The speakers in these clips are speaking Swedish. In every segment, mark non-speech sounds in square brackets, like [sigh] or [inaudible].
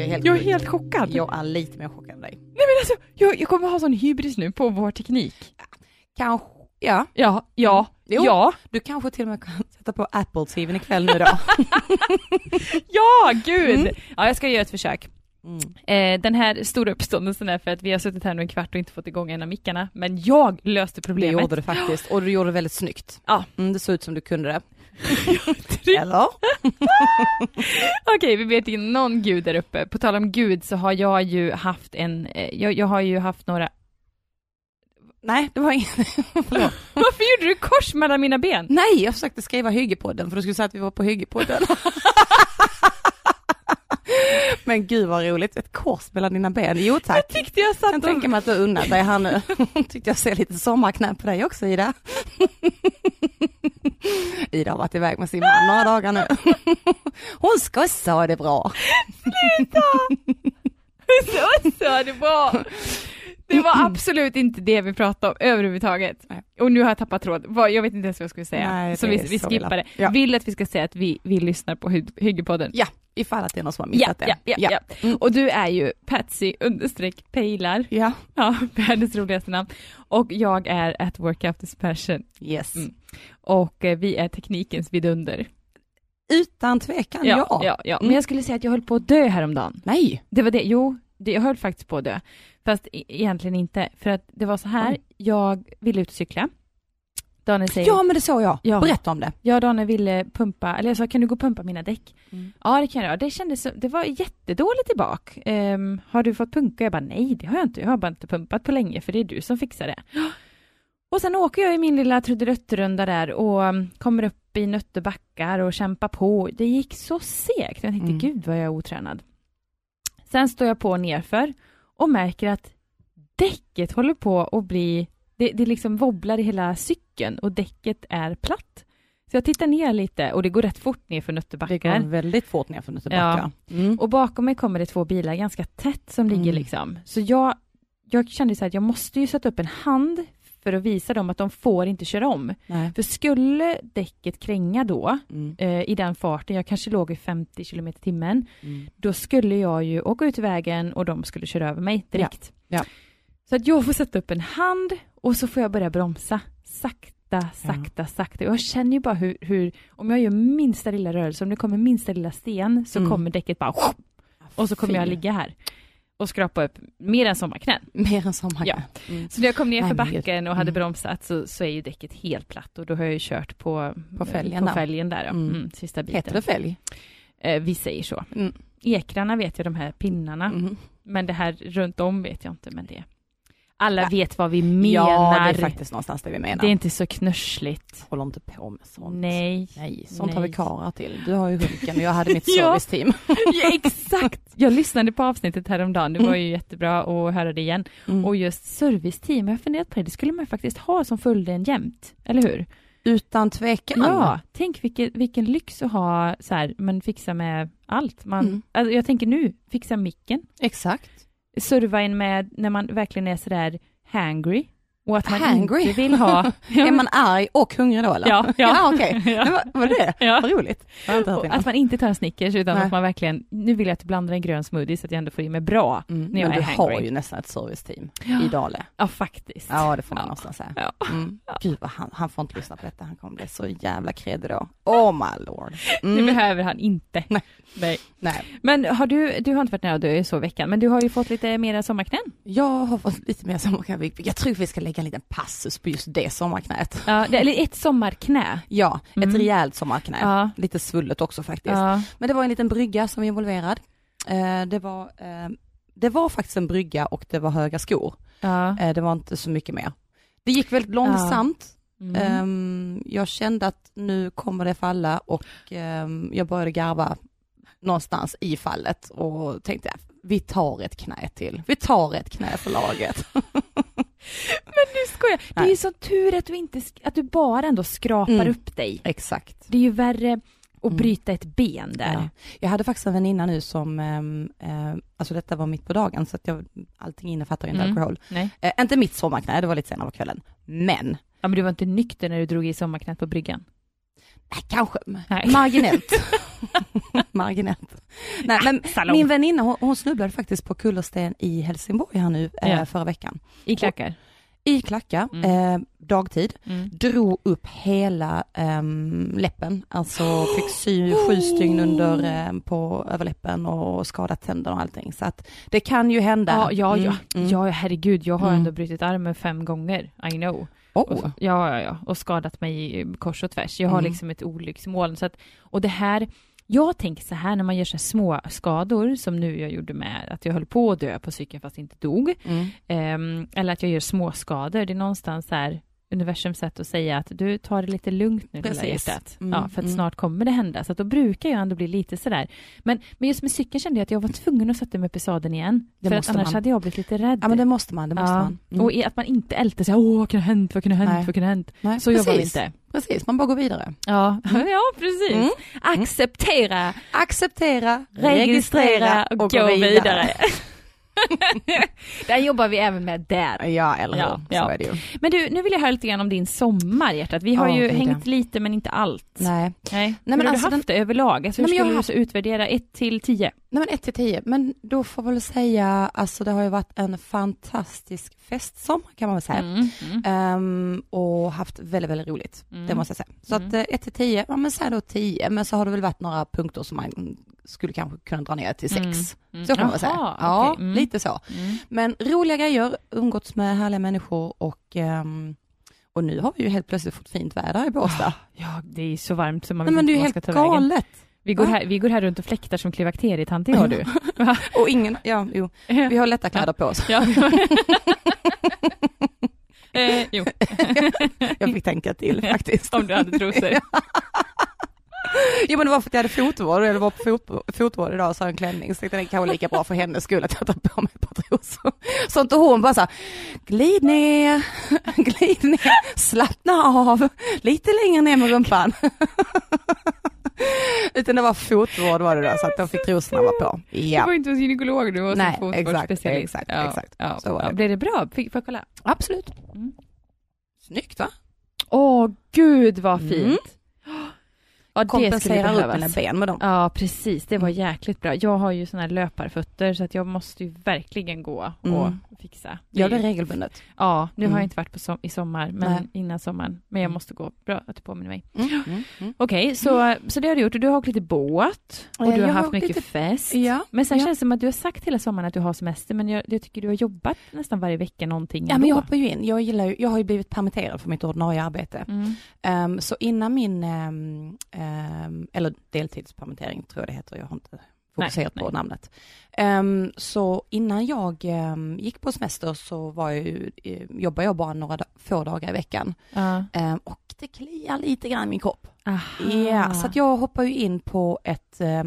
jag är helt jag är helt chockad. Jag är lite mer chockad än dig. Nej men alltså, jag, jag kommer ha sån hybris nu på vår teknik. Kanske, ja. Ja, ja, Jo. ja, Du kanske till och med kan [laughs] sätta på Apple-tvn ikväll nu då. [laughs] ja, gud! Mm. Ja, jag ska göra ett försök. Mm. Eh, den här stora uppståndelsen är för att vi har suttit här nu en kvart och inte fått igång en av mickarna, men jag löste Det problemet. gjorde du faktiskt, och du gjorde det väldigt snyggt. Ja. Mm, det såg ut som du kunde det. [laughs] Eller? Okej, vi vet inte någon gud där uppe. På tal om gud så har jag ju haft en, eh, jag, jag har ju haft några, Nej, det var inget. [laughs] Varför gjorde du kors mellan mina ben? Nej, jag försökte skriva Hyggepodden för du skulle säga att vi var på Hyggepodden. [laughs] Men gud vad roligt, ett kors mellan dina ben. Jo tack. Jag tyckte jag Jag satt tänka och... mig att du unnar dig här nu. [laughs] Tyckte jag ser lite sommarknä på dig också Ida. Ida har varit iväg med sin man några dagar nu. Hon ska ha det bra. så sa det bra. Det var absolut inte det vi pratade om överhuvudtaget. Nej. Och nu har jag tappat tråd. Jag vet inte ens vad jag skulle säga. Nej, så vi, vi så skippar det. Ja. Vill att vi ska säga att vi, vi lyssnar på Hy- Hyggepodden. Ja, ifall att det är någon som har Ja, missat ja, det. ja, ja. Mm. Och du är ju Patsy understreck Pejlar. ja. Ja, [laughs] världens roligaste namn. Och jag är at work after passion. Yes. Mm. Och eh, vi är teknikens vidunder. Utan tvekan, ja. ja, ja, ja. Men Mm. jag skulle säga att jag höll på att dö häromdagen. Nej. Det var det, jo, det, jag höll faktiskt på att dö. Fast e- egentligen inte, för att det var så här, Oj. jag ville ut och cykla. Daniel säger, Ja men det såg jag. Ja. Berätta om det. jag Daniel ville pumpa, eller jag sa, kan du gå och pumpa mina däck? Mm. Ja, det kan jag göra. Det kändes, det var jättedåligt i bak. Ehm, har du fått punka? Jag bara, nej, det har jag inte. Jag har bara inte pumpat på länge, för det är du som fixar det. [gasps] Och sen åker jag i min lilla trudeluttrunda där och um, kommer upp i nötterbackar och kämpar på. Det gick så segt. Jag tänkte, Mm. gud vad jag är otränad. Sen står jag på nerför och märker att däcket håller på att bli, det, det liksom wobblar i hela cykeln och däcket är platt. Så jag tittar ner lite och det går rätt fort ner för Det nötterbackar. går väldigt fort ner för Nötterbackar. Mm. Och bakom mig kommer det två bilar ganska tätt som ligger Mm. liksom. Så jag, jag kände så här att jag måste ju sätta upp en hand för att visa dem att de får inte köra om. Nej. För skulle däcket kränga då, Mm. eh, i den farten, jag kanske låg i 50 km timmen, Mm. då skulle jag ju åka ut i vägen och de skulle köra över mig direkt. Ja. Så att jag får sätta upp en hand och så får jag börja bromsa. Sakta, sakta, sakta. Och jag känner ju bara hur, hur, om jag gör minsta lilla rörelse, om det kommer minsta lilla sten, så Mm. kommer däcket bara och så kommer jag ligga här och skrapa upp mer än sommarknän. [laughs] Mer än sommarknä. Ja. Mm. Så när jag kom ner för backen och hade Mm. bromsat så, så är ju däcket helt platt och då har jag ju kört på, På fälgen på där. fälgen där. Ja. Mm. Mm, sista biten. Heter det fälg? Eh, vi säger så. Mm. Ekrarna vet jag, de här pinnarna. Mm. Men det här runt om vet jag inte, men det... Alla vet vad vi menar. Ja, det är faktiskt någonstans det vi menar. Det är inte så knörsligt. Håller inte på med sånt. Nej. Nej, sånt har Nej. vi karlar till. Du har ju Hulken och jag hade mitt [laughs] serviceteam. [laughs] Ja, exakt! Jag lyssnade på avsnittet häromdagen, det var ju jättebra att höra det igen. Mm. Och just serviceteam, jag har funderat på det, det skulle man faktiskt ha som följde en jämt, eller hur? Utan tvekan. Ja, tänk vilken, vilken lyx att ha så här, man fixar med allt. Man, Mm. alltså, jag tänker nu, fixa micken, Exakt serva in med när man verkligen är sådär hangry. Och att man Hangry? inte vill ha... [laughs] Är man arg och hungrig då eller? Ja, ja. ja okej. [laughs] Ja. Det Var, det det? Ja. Vad roligt. Att man inte tar en Snickers utan Nej. att man verkligen, nu vill jag att du blandar en grön smoothie så att jag ändå får i mig bra. Mm. när jag Men är du har hangry. ju nästan ett serviceteam i Dale. Ja, faktiskt. Ja, det får man Ja. nästan säga. Ja. Mm. Gud vad han, han får inte lyssna på detta, han kommer bli så jävla kredig då. Oh my lord. Det Mm. behöver han inte. Nej. Nej. Nej, Men har du, du har inte varit nära att dö i så veckan, men du har ju fått lite mera sommarknän. jag har fått lite mer sommarknä. Jag tror vi ska lägga en liten passus på just det sommarknät. Ja, det, eller ett sommarknä. Ja, Mm. ett rejält sommarknä. Ja. Lite svullet också faktiskt. Ja. Men det var en liten brygga som var involverad. Eh, det, var, eh, det var faktiskt en brygga och det var höga skor. Ja. Eh, det var inte så mycket mer. Det gick väldigt långsamt. Mm. Ehm, jag kände att nu kommer det falla och ehm, jag började garva någonstans i fallet och tänkte vi tar ett knä till. Vi tar ett knä för laget. [laughs] [laughs] Men du skojar. Det är ju så tur att du inte, att du bara ändå skrapar Mm. upp dig. Exakt. Det är ju värre och Mm. bryta ett ben där. Ja. Jag hade faktiskt en väninna nu som, ehm, eh, alltså detta var mitt på dagen så att jag, allting innefattar ju inte Mm. alkohol. Nej. Eh, inte mitt sommarknä, det var lite senare på kvällen. Men, Ja, men du var inte nykter när du drog i sommarknät på bryggan? Nej, kanske Nej. marginellt. [laughs] marginellt. Nej, men Salong. min väninna hon, hon snubblade faktiskt på kullersten i Helsingborg här nu eh, Ja. förra veckan. I klackar? I klackar, Mm. eh, dagtid. Mm. drog upp hela ehm, läppen, alltså fick sy sju [gasps] stygn under ehm, på överläppen och skadat tänderna och allting. Så att det kan ju hända. Ja, ja, ja. Mm, mm. ja, herregud, jag har Mm. ändå brutit armen fem gånger, I know. Oh. Och, ja, ja, ja, och skadat mig i kors och tvärs. Jag har Mm. liksom ett olycksmoln. Så att, och det här, jag tänker så här när man gör så små skador, som nu jag gjorde med att jag höll på att dö på cykeln fast inte dog, Mm. ehm, eller att jag gör små skador. det är någonstans så här universums sätt att säga att du tar det lite lugnt nu lilla hjärtat. Mm, ja, för att mm. snart kommer det hända. Så att då brukar jag ändå bli lite sådär. Men, men just med cykeln kände jag att jag var tvungen att sätta mig upp i sadeln igen. Det för att annars man. hade jag blivit lite rädd. Ja men det måste man, det måste Ja, man. Mm. Och att man inte älter sig, åh vad kunde ha hänt, vad kunde ha hänt, Nej. vad kunde ha hänt. Nej, Så jobbar vi inte. Precis, man bara går vidare. Ja, [laughs] ja precis. Mm. Acceptera, Acceptera, registrera och, gå vidare. [laughs] [laughs] där jobbar vi även med där. Ja, eller hur? Ja, Så ja. är det ju. Men du, nu vill jag höra lite grann om din sommar hjärtat. Vi har Ja, ju gud, hängt lite men inte allt. Nej. Nej. men Hur har alltså du haft det överlag? Alltså, hur Nej, men jag skulle har du så utvärdera 1 till 10? Nej men 1 till 10, men då får jag väl säga, alltså det har ju varit en fantastisk festsommar kan man väl säga. Mm. Mm. Ehm, och haft väldigt, väldigt roligt. Mm. Det måste jag säga. Så Mm. att 1 till 10, ja men säg då 10, men så har det väl varit några punkter som man skulle kanske kunna dra ner till 6. Mm. Mm. Så kan man väl säga. Ja. Mm. lite så. Mm. Men roliga grejer, umgåtts med härliga människor och, ehm, och nu har vi ju helt plötsligt fått fint väder i Båstad. Ja, det är så varmt som man vet men det är inte ju vad man helt ska ta vägen. galet. Vi går, här, vi går här runt och fläktar som klimakterietanter har du. [laughs] Och ingen, ja jo, vi har lätta kläder på oss. Ja. [laughs] eh, jo, Jag fick tänka till faktiskt. om du hade trosor. [laughs] Jo men det var för att jag hade fotvård, eller var på fot, fotvård idag och så har en klänning, så tänkte jag det kan vara lika bra för hennes skull att jag tar på mig ett par trosor. Så inte hon bara så här, glid ner, glid ner, slappna av, lite längre ner med rumpan. [laughs] Utan det var fotvård var det då, så att de fick trosorna vara på. Du Ja, var inte hos gynekolog du var Nej, exakt, fotvårdsspecialist. exakt, ja, exakt. Ja, Så var det. Blev det bra? Fick, får jag kolla? absolut. Mm. Snyggt va? Åh gud vad fint. Mm. [gasps] Ja, det skulle Kompensera upp mina ben med dem. Ja, precis. Det var Mm. jäkligt bra. Jag har ju såna här löparfötter så att jag måste ju verkligen gå och Mm. Fixa. Gör det regelbundet. Ja, nu har Mm. jag inte varit på som, i sommar, men Nej. innan sommaren. Men jag Mm. måste gå. Bra att du påminner mig. Mm. Mm. Mm. Okej, så, så det har du gjort. Och du har åkt lite båt och Eh, du har jag har haft åkt mycket lite- fest. Ja, Men sen ja. känns det som att du har sagt hela sommaren att du har semester, men jag, jag tycker du har jobbat nästan varje vecka någonting Ja men jag ändå. hoppar ju in, jag gillar ju, jag har ju blivit permitterad från mitt ordinarie arbete. Mm. Ehm, så innan min, ehm, ehm, eller deltidspermittering tror jag det heter, jag har inte fokuserat Nej, på nej. namnet. Ehm, så innan jag ehm, gick på semester så var jag ju, eh, jobbade jag bara några da- få dagar i veckan. Ja. Ehm, och det kliar lite grann i min kropp. Ja, så att jag hoppar ju in på ett, eh,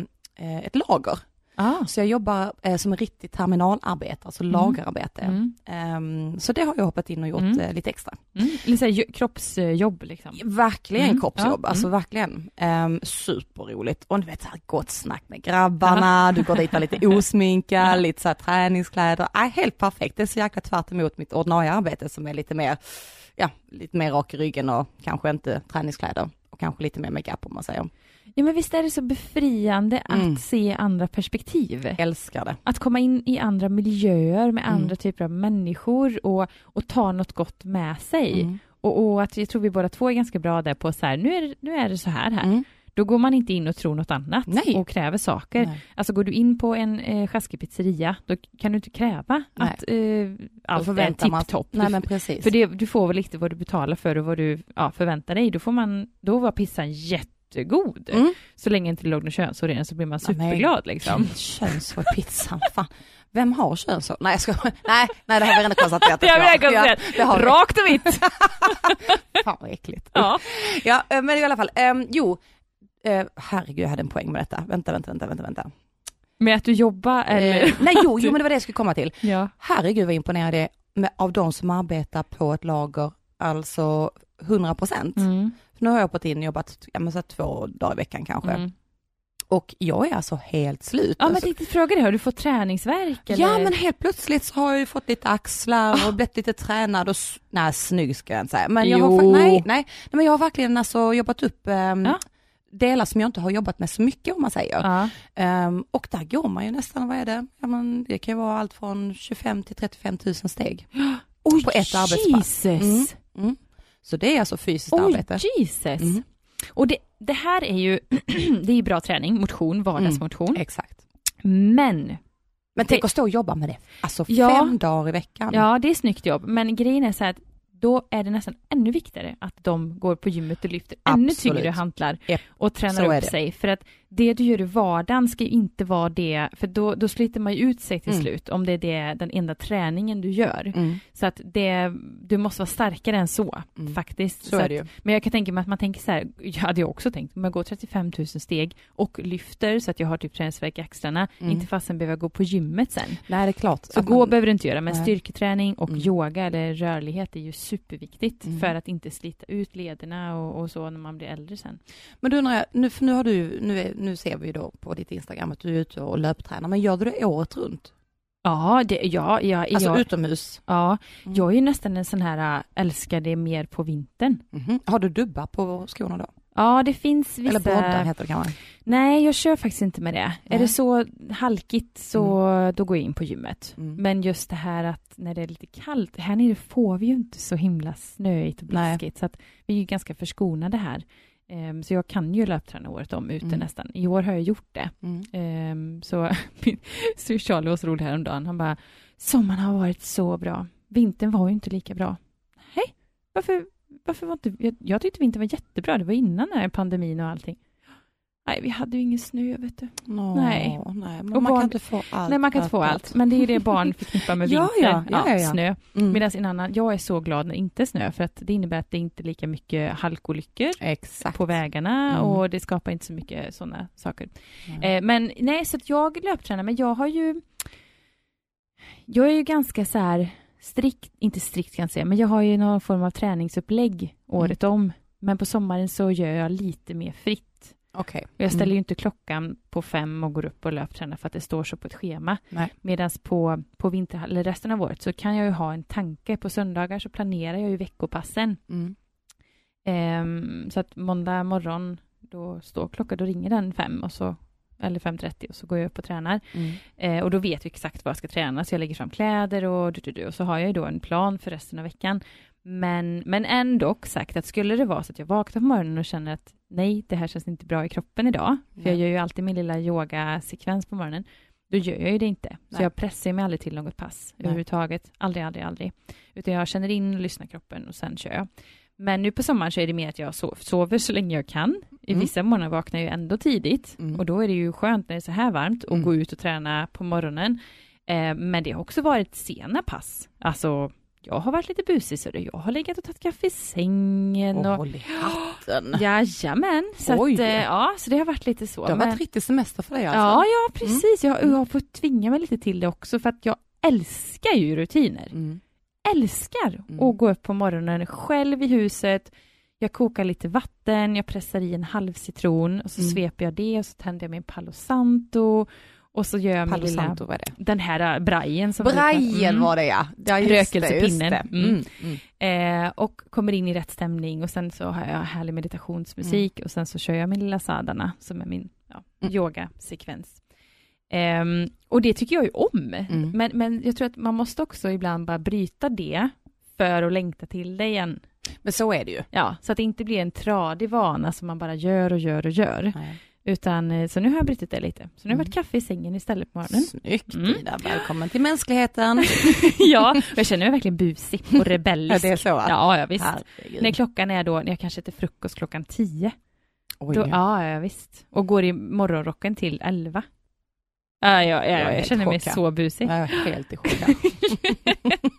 ett lager. Ah. Så jag jobbar eh, som en riktig terminalarbetare, alltså lagerarbete. Mm. Ehm, så det har jag hoppat in och gjort Mm. eh, lite extra. Mm. Lite här, jo- kroppsjobb liksom. Verkligen Mm, kroppsjobb, ja, alltså mm. verkligen. Um, superroligt. Och du vet, så här, gott snack med grabbarna, du går dit och är lite [laughs] osminkad, lite så här träningskläder. Äh, helt perfekt, det är så jäkla tvärt emot mitt ordinarie arbete som är lite mer, ja, lite mer rak i ryggen och kanske inte träningskläder. Och kanske lite mer makeup om man säger. Ja men visst är det så befriande Mm. att se andra perspektiv? Älskar det. Att komma in i andra miljöer med Mm. andra typer av människor och, och ta något gott med sig. Mm. Och, och att jag tror vi båda två är ganska bra där på så här, nu är, det- nu är det så här här. Mm. Då går man inte in och tror något annat Nej. och kräver saker. Nej. Alltså går du in på en eh, sjaskig pizzeria, då kan du inte kräva Nej. att eh, allt är tipptopp. För det, du får väl lite vad du betalar för och vad du ja, förväntar dig. Då, får man, då var pizzan jättegod. Mm. Så länge inte det låg något könshår i den så blir man superglad liksom. Könshår i pizzan, fan. Vem har könshår? Nej jag ska nej, nej det har vi redan konstaterat. att Det har vi redan konstaterat. Ja, har. Rakt och vitt! [laughs] Fan vad äckligt. ja. Ja, eh, men i alla fall, ehm, jo, eh, herregud jag hade en poäng med detta. Vänta, vänta, vänta, vänta, vänta. Med att du jobbar eller? Eh, nej, jo, jo, [laughs] men det var det jag skulle komma till. Ja. Herregud vad imponerad jag är av de som arbetar på ett lager, alltså 100 procent. Mm. Nu har jag hoppat in och jobbat ja, men så två dagar i veckan kanske. Mm. Och jag är alltså helt slut. Ja, men alltså, jag tänkte fråga dig, har du fått träningsverk? Eller? Ja men helt plötsligt så har jag ju fått lite axlar och blivit lite tränad och, nej snygg ska jag inte säga. Men jag har, Jo. nej, nej, nej, men jag har verkligen alltså jobbat upp ehm, Ja. delar som jag inte har jobbat med så mycket om man säger. Ja. Ehm, och där går man ju nästan, vad är det? Ja, men det kan ju vara allt från 25 till 35 000 steg. [gasps] Oj, På ett arbetspass. Jesus! Mm. Mm. Så det är alltså fysiskt Oj, arbete. Jesus! Mm. Och det, det här är ju, [clears throat] det är bra träning, motion, vardagsmotion. Exakt. Men, Men tänk att stå och jobba med det, alltså Ja. fem dagar i veckan. ja det är snyggt jobb, men grejen är så här att då är det nästan ännu viktigare att de går på gymmet och lyfter ännu Absolut. tyngre hantlar Japp. och tränar upp sig. För att det du gör i vardagen ska ju inte vara det, för då, då sliter man ju ut sig till Mm. slut om det är det, den enda träningen du gör. Mm. Så att det, du måste vara starkare än så, Mm. faktiskt. Så är att, det ju. Men jag kan tänka mig att man tänker så här, jag hade också tänkt, om jag går 35 000 steg och lyfter så att jag har typ träningsvärk i axlarna, Mm. inte fastän behöver jag gå på gymmet sen. Nej det är klart. Så att gå man- behöver du inte göra, men Nej. styrketräning och Mm. yoga eller rörlighet är ju superviktigt Mm. för att inte slita ut lederna och, och så när man blir äldre sen. Men du undrar jag, nu, för nu har du, nu, är, nu ser vi ju då på ditt Instagram att du är ute och löptränar, men gör du det året runt? Ja, det, ja, ja, Alltså ja, utomhus? ja, Mm. jag är ju nästan en sån här, äh, älskar det mer på vintern. Mhm. Har du dubbar på skorna då? Ja, det finns vissa... Eller broddar heter det kanske? Nej, jag kör faktiskt inte med det. Är Nej. det så halkigt så då går jag in på gymmet. Mm. Men just det här att när det är lite kallt, här nere får vi ju inte så himla snöigt och blaskigt så att vi är ju ganska förskonade här. Ehm, så jag kan ju löpträna året om ute Mm. nästan. I år har jag gjort det. Mm. Ehm, så, [laughs] så Charlie var så rolig häromdagen. Han bara, sommaren har varit så bra. Vintern var ju inte lika bra. Hej, varför, varför var inte... Jag, jag tyckte vintern var jättebra. Det var innan den här pandemin och allting. Nej, vi hade ju ingen snö, vet du. Nå, Nej. nej. Men Och man barn- kan inte få allt. Nej, man kan inte få allt. Men det är det barn [laughs] förknippar med vinter. ja, ja, ja, ja. Snö. Mm. Medan en annan, jag är så glad när det inte är snö, för att det innebär att det inte är lika mycket halkolyckor Exakt. på vägarna Mm. och det skapar inte så mycket sådana saker. Mm. Eh, men nej, så att jag löptränar, men jag har ju... Jag är ju ganska så här strikt, inte strikt kan jag säga, men jag har ju någon form av träningsupplägg året om. Men på sommaren så gör jag lite mer fritt. Okej. Jag ställer Mm. ju inte klockan på fem och går upp och löptränar för att det står så på ett schema. Medan på, på vinter, eller resten av året så kan jag ju ha en tanke. På söndagar så planerar jag ju veckopassen. Mm. Ehm, så att måndag morgon, då står klockan, då ringer den fem och så eller 5.30 och så går jag upp och tränar. Mm. Eh, och då vet jag exakt vad jag ska träna, så jag lägger fram kläder och, du, du, du, och så har jag ju då en plan för resten av veckan. Men, men ändå sagt att skulle det vara så att jag vaknar på morgonen och känner att nej, det här känns inte bra i kroppen idag, för jag gör ju alltid min lilla yogasekvens på morgonen, då gör jag ju det inte. Så Nej. jag pressar mig aldrig till något pass Nej. överhuvudtaget. Aldrig, aldrig, aldrig. Utan jag känner in och lyssnar kroppen och sen kör jag. Men nu på sommaren så är det mer att jag sov, sover så länge jag kan. I Mm. vissa månader vaknar jag ju ändå tidigt Mm. och då är det ju skönt när det är så här varmt att Mm. gå ut och träna på morgonen. Eh, men det har också varit sena pass. Alltså, jag har varit lite busig så. Jag har legat och tagit kaffe i sängen Och håll i hatten. [gasps] Jajamän, så, Oj. att, eh, ja, så det har varit lite så. Det har men- varit riktig semester för dig alltså? Ja, ja precis. Jag, jag har fått tvinga mig lite till det också för att jag älskar ju rutiner. Mm. Älskar Mm. att gå upp på morgonen själv i huset. Jag kokar lite vatten, jag pressar i en halv citron och så Mm. sveper jag det och så tänder jag min Palo Santo och så gör jag min lilla, det? den här äh, brajen som Brajen Mm. var det ja. ja just Rökelsepinnen. Det, just det. Mm. Mm. Mm. Eh, och kommer in i rätt stämning och sen så har jag härlig meditationsmusik och sen så kör jag min lilla sadana som är min ja, Mm. yogasekvens. Ehm, och det tycker jag ju om. Mm. Men, men jag tror att man måste också ibland bara bryta det för att längta till det igen. Men så är det ju. Ja, så att det inte blir en tradig vana som man bara gör och gör och gör. Nej. Utan, eh, så nu har jag brutit det lite. Så nu har det varit Mm. kaffe i sängen istället på morgonen. Snyggt Mm. Ida, välkommen till mänskligheten. [laughs] ja, jag känner mig verkligen busig och Ja, rebellisk. det är så? Ja, ja visst. Herregud. När klockan är då, när jag kanske äter frukost klockan tio. Oj, Då, ja, ja, visst. Och går i morgonrocken till elva. Ja, ja, ja, Jag jag, känner mig chockad. så busig. Jag är helt i chock. [laughs]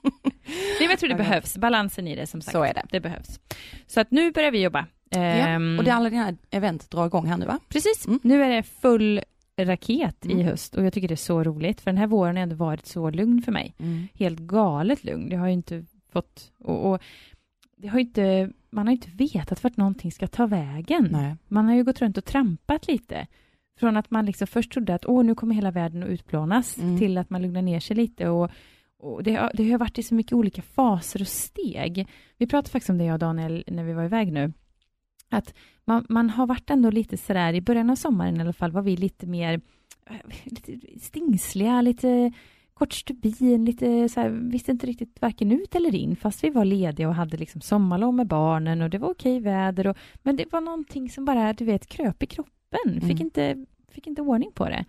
Nej, jag tror det behövs, balansen i det som sagt. Så är det. Det behövs. Så att nu börjar vi jobba. Ja. Ehm, Och det är alla dina event drar igång här nu va? Precis, Mm. nu är det full raket i Mm. höst och jag tycker det är så roligt för den här våren har ändå varit så lugn för mig. Helt galet lugn. Jag har ju inte fått, och, och det har ju inte, man har ju inte vetat vart någonting ska ta vägen. Nej. Man har ju gått runt och trampat lite. Från att man liksom först trodde att åh, nu kommer hela världen att utplånas, Mm. till att man lugnar ner sig lite. Och, och det, har, det har varit i så mycket olika faser och steg. Vi pratade faktiskt om det, jag och Daniel, när vi var iväg nu. Att man, man har varit ändå lite sådär, i början av sommaren i alla fall, var vi lite mer eh, lite stingsliga, lite kort stubin, lite så här, visste inte riktigt varken ut eller in, fast vi var lediga och hade liksom sommarlov med barnen och det var okej väder. Och, men det var någonting som bara, du vet, kröp i kroppen. Fick, Mm. inte, fick inte ordning på det.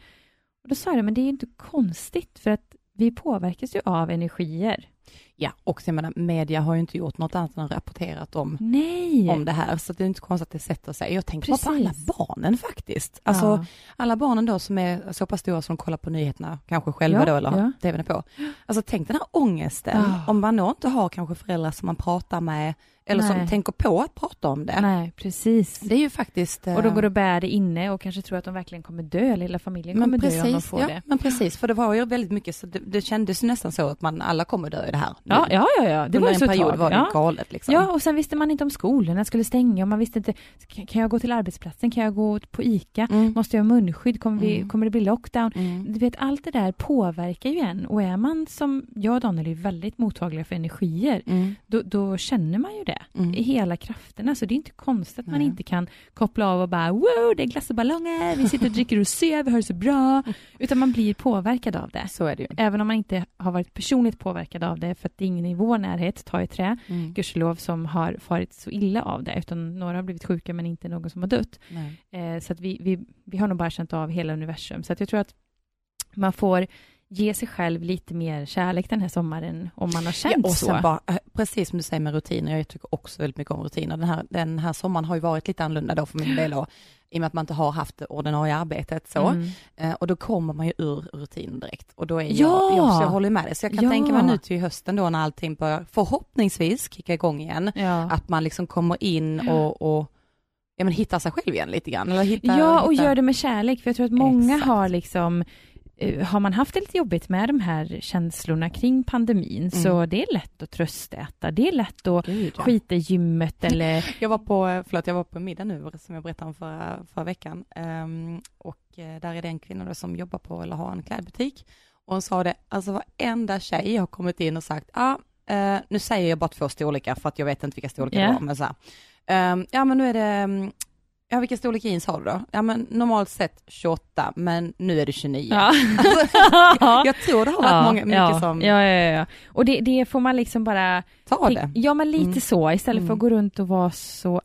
Och då sa jag men det är ju inte konstigt, för att vi påverkas ju av energier. Ja, och jag menar, media har ju inte gjort något annat än rapporterat om, Nej! om det här, så det är inte konstigt att det sätter sig. Jag tänker bara på alla Precis. barnen faktiskt. Alltså, ja. alla barnen då som är så pass stora som kollar på nyheterna, kanske själva Ja, då, eller ja. tvn är på. Alltså tänk den här ångesten, Ja. om man då inte har kanske föräldrar som man pratar med, eller som Nej. tänker på att prata om det. Nej, precis. Det är ju faktiskt... Och de eh, går och bär det inne och kanske tror att de verkligen kommer dö, eller hela familjen kommer men dö om de precis, får ja, det. men precis, för det var ju väldigt mycket så det, det kändes ju nästan så att man alla kommer dö i det här. Ja, ja, ja, ja. det var Under ju en så ett period tag. var det ja. ju galet liksom. Ja, och sen visste man inte om skolorna skulle stänga och man visste inte, kan jag gå till arbetsplatsen, kan jag gå på ICA, Mm. måste jag ha munskydd, kommer, vi, Mm. kommer det bli lockdown? Mm. Du vet, allt det där påverkar ju en och är man som jag och Daniel är väldigt mottagliga för energier, Mm. då, då känner man ju det Mm. i hela krafterna, så det är inte konstigt att man inte kan koppla av och bara wow, det är glass och ballonger, vi sitter och dricker rosé, vi har det så bra, [laughs] utan man blir påverkad av det. Så är det ju. Även om man inte har varit personligt påverkad av det, för att det är ingen i vår närhet, ta i trä, Mm. gudskelov, som har farit så illa av det, utan några har blivit sjuka men inte någon som har dött. Eh, så att vi, vi, vi har nog bara känt av hela universum. Så att jag tror att man får ge sig själv lite mer kärlek den här sommaren, om man har känt Ja, och så. bara, eh, precis som du säger med rutiner, jag tycker också väldigt mycket om rutiner. Den här, den här sommaren har ju varit lite annorlunda då för min del då, i och med att man inte har haft det ordinarie arbetet så. Mm. Eh, och då kommer man ju ur rutinen direkt. Och då är jag, Ja! jag, så jag håller med dig. Så jag kan Ja! tänka mig nu till hösten då när allting börjar förhoppningsvis kicka igång igen, Ja. att man liksom kommer in och, och ja, men hittar sig själv igen lite grann. Eller hittar, ja, och hittar... gör det med kärlek, för jag tror att många Exakt. har liksom har man haft det lite jobbigt med de här känslorna kring pandemin, så det är lätt att tröstäta. Det är lätt att Gud, ja. skita i gymmet [laughs] eller... Jag var på, förlåt, jag var på middag nu som jag berättade om förra, förra veckan. Ehm, och eh, där är det en kvinna som jobbar på eller har en klädbutik. Och hon sa det, alltså varenda tjej har kommit in och sagt, ja, ah, nu säger jag bara två storlekar för att jag vet inte vilka storlekar Ja. det var, men så här, ehm, ja men nu är det, mm, ja vilken storlek jeans har du då? Ja men normalt sett 28, men nu är det 29. Ja. [laughs] Jag tror det har varit många, mycket ja, som ja, ja, ja. Och det, det får man liksom bara... tar det. Ja, men lite Mm. så, istället för Mm. att gå runt och vara så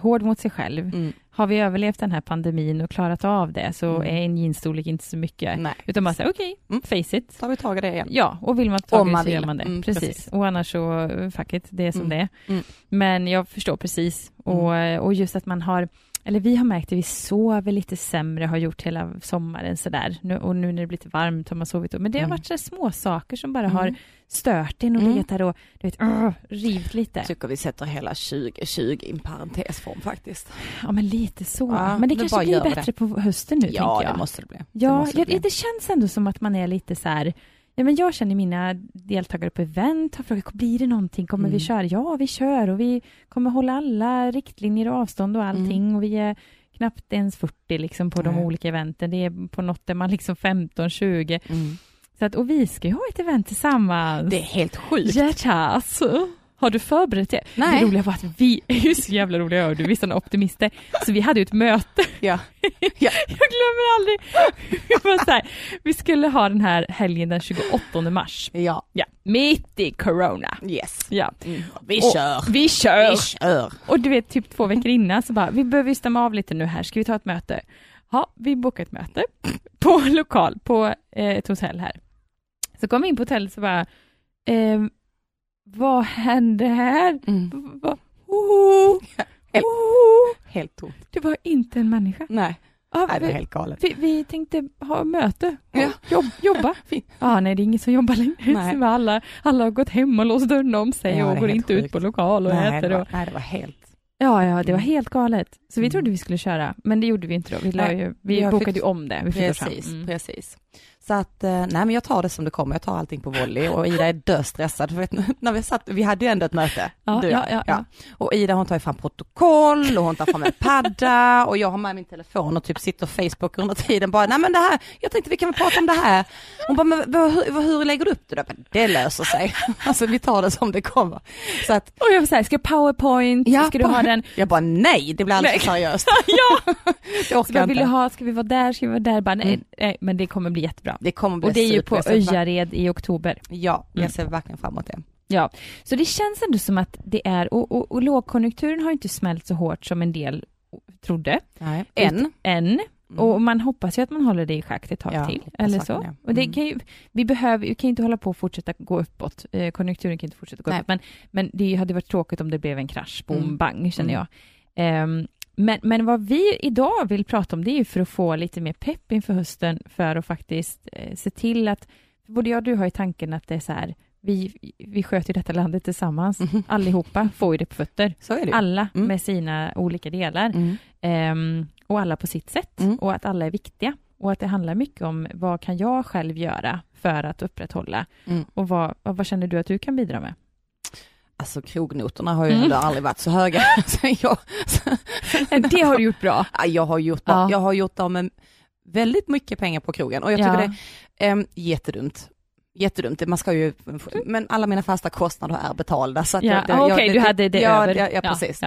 hård mot sig själv. Mm. Har vi överlevt den här pandemin och klarat av det så Mm. är en jeansstorlek inte så mycket. Nej, Utan bara säga okej, Mm. face it. tar vi tag i det igen. Ja, och vill man ta det så gör vill. man det. Mm, precis. precis. Och annars så, fuck it, det är som Mm. det är. Mm. Men jag förstår precis. Och, och just att man har, eller vi har märkt att vi sover lite sämre, har gjort hela sommaren sådär. Nu, och nu när det blir lite varmt har man sovit. Men det har Mm. varit så små saker som bara Mm. har stört en och Mm. legat där och du vet, uh, rivt lite. Jag tycker vi sätter hela 2020 i en parentesform faktiskt. Ja, men lite så. Ja, men det kanske blir bättre på hösten nu, ja, tänker jag. det måste det bli. det Ja, det, bli. det känns ändå som att man är lite så här, ja men jag känner mina deltagare på event har frågat, blir det någonting, kommer Mm. vi köra? Ja, vi kör och vi kommer hålla alla riktlinjer och avstånd och allting och vi är knappt ens 40 liksom på de Mm. Olika eventen. Det är på något där man liksom 15, 20. Mm. Så att, och vi ska ju ha ett event tillsammans. Det är helt sjukt. Hjärtas! Har du förberett det? Nej. Det roliga var att vi [laughs] är ju så jävla roliga och du vi är optimister. Så vi hade ju ett möte. [laughs] Ja. Ja. [laughs] Jag glömmer aldrig. Vi, här, vi skulle ha den här helgen den 28 mars. Ja, Ja, mitt i corona. yes. Ja, Mm. Vi Och- kör. vi kör. Vi kör. Och du vet, typ två veckor innan så bara, vi behöver ju stämma av lite nu här, ska vi ta ett möte? Ja, vi bokar ett möte på lokal, på eh, ett hotell här. Så kom vi in på hotellet så bara, ehm, vad hände här? Mm. Va- oh, Helt- oh. Helt tomt. Det var inte en människa. Nej, Ja, Nej det vi, helt galet. vi, vi tänkte ha möte, Ja. jobb, jobba. [laughs] Ja, nej, det är ingen som jobbar längre. Nej. Alla, alla har gått hem och låst dörren om sig Ja, och går inte ut sjukt. på lokal och Nej, äter. det Och, var, nej, det var helt... Ja, ja, det var Mm. helt galet. Så vi Mm. trodde vi skulle köra, men det gjorde vi inte då. Vi, ju, vi bokade ju om det. Vi. Precis, Mm. precis. Så att, eh, nej men jag tar det som det kommer, jag tar allting på volley och Ida är döstressad. För vet, [laughs] när vi satt, vi hade ju ändå ett möte. Ja, du jag. ja, ja, ja. Och Ida hon tar ju fram protokoll och hon tar fram en padda och jag har med min telefon och typ sitter och Facebook under tiden bara, nej men det här, jag tänkte vi kan väl prata om det här. Hon bara, men hur, hur lägger du upp det då? Jag bara, Det löser sig. [laughs] Alltså vi tar det som det kommer. Så att, Och jag här, ska jag powerpoint, Ja, ska du ha den? jag bara nej, det blir alldeles för seriöst. [laughs] ja! Det orkar Så jag vill inte. ha, ska vi vara där, ska vi vara där? Bara, nej, Mm. nej, men det kommer bli jättebra. Det kommer bli Och det är ju på Öjared i oktober. Ja, jag Mm. ser verkligen fram emot det. Ja, så det känns ändå som att det är, och, och, och lågkonjunkturen har inte smält så hårt som en del trodde. Nej. Än. Än. Mm. Och man hoppas ju att man håller det i schack ett tag Ja, till. Eller så. det. Och det Mm. kan ju, vi behöver, vi kan ju inte hålla på och fortsätta gå uppåt. Eh, konjunkturen kan inte fortsätta gå Nej. uppåt. Men, men det hade varit tråkigt om det blev en krasch, boom, Mm. bang, känner Mm. jag. Ehm, men, men vad vi idag vill prata om, det är ju för att få lite mer pepp inför hösten, för att faktiskt eh, se till att, både jag och du har ju tanken att det är så här, vi, vi sköter detta landet tillsammans. Mhm. Allihopa får ju det på fötter. Så är det. Alla Mm. med sina olika delar. Mm. Ehm, och alla på sitt sätt. Mm. Och att alla är viktiga. Och att det handlar mycket om vad kan jag själv göra för att upprätthålla? Mm. Och vad, och vad känner du att du kan bidra med? Alltså krognotorna har ju Mm. aldrig varit så höga. [laughs] jag, Det har du gjort bra. [laughs] Ja, jag har gjort, Ja. jag har gjort av med väldigt mycket pengar på krogen och jag tycker Ja. det är um, jättedumt. Jättedumt, man ska ju, men alla mina fasta kostnader är betalda. Så att Ja, ah, Okej, det- du hade det ja, över. Ja, ja, precis.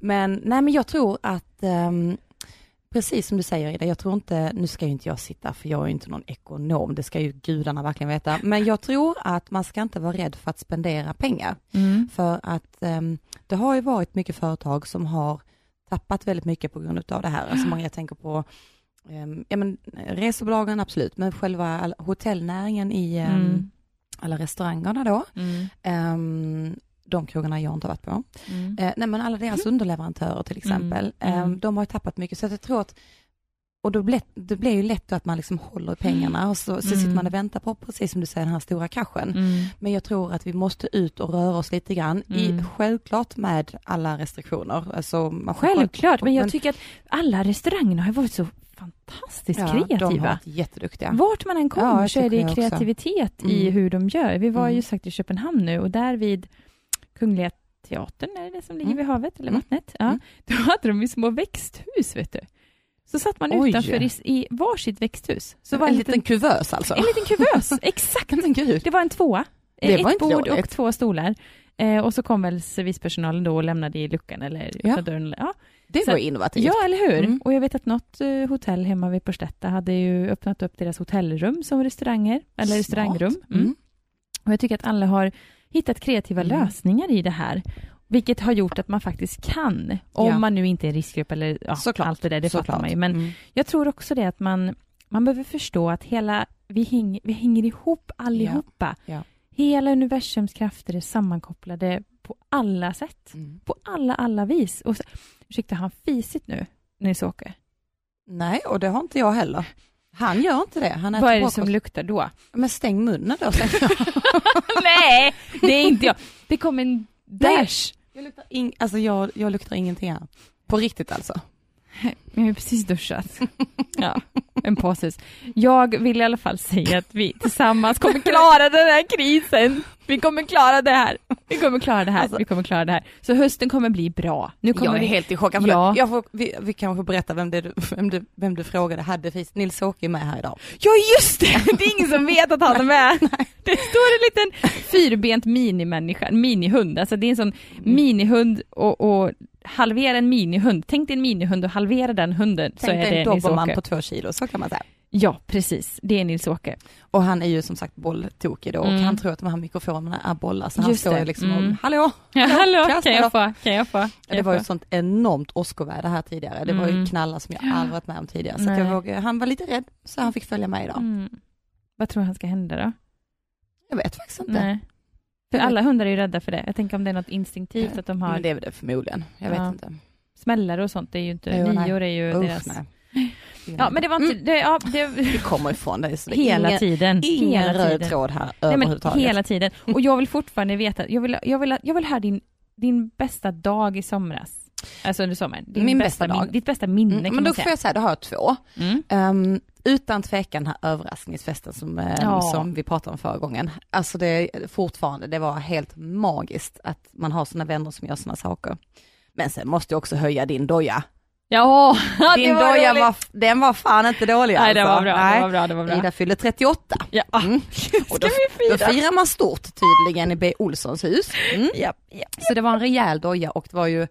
Men nej men jag tror att, ehm, precis som du säger Ida, jag tror inte, nu ska ju inte jag sitta för jag är inte någon ekonom, det ska ju gudarna verkligen veta, men jag tror att man ska inte vara rädd för att spendera pengar. Mm. För att ehm, det har ju varit mycket företag som har tappat väldigt mycket på grund av det här. Alltså många jag tänker på um, ja, men, resebolagen absolut, men själva hotellnäringen i ehm, Mm. alla restaurangerna då. Mm. De krogarna jag inte har varit på. Mm. Eh, nej men alla deras underleverantörer till exempel, Mm, mm. ehm, de har ju tappat mycket. Så jag tror att, och då blir, det blir ju lätt att man liksom håller i pengarna och så, så sitter Mm. man och väntar på, precis som du säger, den här stora kraschen. Mm. Men jag tror att vi måste ut och röra oss lite grann, i, Mm. självklart med alla restriktioner. Alltså, man Självklart, men jag tycker att alla restaurangerna har varit så fantastiskt ja, De har kreativa. varit jätteduktiga. Vart man än Ja, kommer jag så är det kreativitet i Mm. hur de gör. Vi var ju Mm. sagt i Köpenhamn nu och där vid Kungliga Teatern, är det som ligger Mm. vid havet eller Mm. vattnet? Ja. Mm. Då hade de ju små växthus, vet du. Så satt man Oj. utanför i, i varsitt växthus. Så var en en liten liten, kuvös alltså. en liten kuvös, [laughs] exakt. Det var en tvåa. Det Ett var inte bord och dåligt. två stolar. Eh, och så kom väl servicepersonalen då och lämnade i luckan eller Ja. dörren. Ja. Det Så- var innovativt. Ja, eller hur? Mm. Och jag vet att något eh, hotell hemma vid Porstetta hade ju öppnat upp deras hotellrum som restauranger, eller Smart. restaurangrum. Mm. Mm. Och jag tycker att alla har hittat kreativa Mm. lösningar i det här. Vilket har gjort att man faktiskt kan, om Ja. man nu inte är riskgrupp eller ja, allt det där, det fattar Såklart. man ju. Men Mm. jag tror också det att man, man behöver förstå att hela, vi, häng, vi hänger ihop allihopa. Ja. Hela universums krafter är sammankopplade på alla sätt. Mm. På alla, alla vis. Och så, ursäkta, har han fisit nu, Nils-Åke? Nej, och det har inte jag heller. Han gör inte det. Han äter Vad är det som luktar då? Men stäng munnen då. säger jag. [laughs] Nej, det är inte jag. Det kom en dash. Jag luktar, ing- alltså jag, jag luktar ingenting här. På riktigt alltså. Jag har precis duschat. [laughs] Ja, en påses. Jag vill i alla fall säga att vi tillsammans kommer klara den här krisen. Vi kommer klara det här. Vi kommer klara det här. Alltså- Vi kommer klara det här. Så hösten kommer bli bra. Nu kommer Jag är vi... helt i chock. För Ja. jag får, vi, vi kanske får berätta vem, du- vem, du, vem du frågade hade. Nils-Åke med här idag. Ja, just det! Det är ingen som vet att han är med. [laughs] Det står en liten fyrbent minimänniska, minihund. Alltså det är en sån minihund och, och halvera en minihund. Tänk dig en minihund och halvera den hunden så Tänk är dig en dobermann på två kilo, så kan man säga. Ja, precis. Det är Nils-Åke. Och han är ju som sagt bolltokig då och Mm. han tror att de här mikrofonerna är bollar så han Just står ju liksom Mm. och, hallå! [laughs] Ja, hallå, kasta kan jag få? Kan jag få? Kan Det jag var ju ett sånt enormt åskoväder här tidigare. Det var ju Mm. knallar som jag aldrig varit med om tidigare. Så jag vågade, han var lite rädd så han fick följa med idag. Mm. Vad tror han ska hända då? Jag vet faktiskt inte. Nej. För vet- alla hundar är ju rädda för det. Jag tänker om det är något instinktivt att de har Men det är väl det förmodligen. Jag Ja. vet inte. smällare och sånt. Det är ju inte, Jo, nior är ju Usch, deras... nej. [laughs] Ja, men det var inte... Mm. Det, ja, det, [laughs] Det kommer ifrån dig. så det hela ingen, tiden. Ingen hela röd tiden. tråd här Nej, överhuvudtaget. hela tiden. [laughs] Och jag vill fortfarande veta, jag vill, jag vill, jag vill höra din, din bästa dag i somras. Alltså under sommaren. Din Min bästa min- dag. Ditt bästa minne Mm, kan men då får jag säga, då har jag två. Mm. Ehm, utan tvekan den här överraskningsfesten som, eh, Ja. som vi pratade om förra gången. Alltså det fortfarande, det var helt magiskt att man har såna vänner som gör såna saker. Men sen måste jag också höja din doja. Ja, [laughs] Din det var doja roligt. var, den var fan inte dålig Nej, det alltså. var bra, Nej. det var bra, det var bra. Ida fyllde 38. Ja, Mm. Och då, vi då fira? firar man stort tydligen i B. Olssons hus. Mm. Ja, ja. Så det var en rejäl doja och det var ju,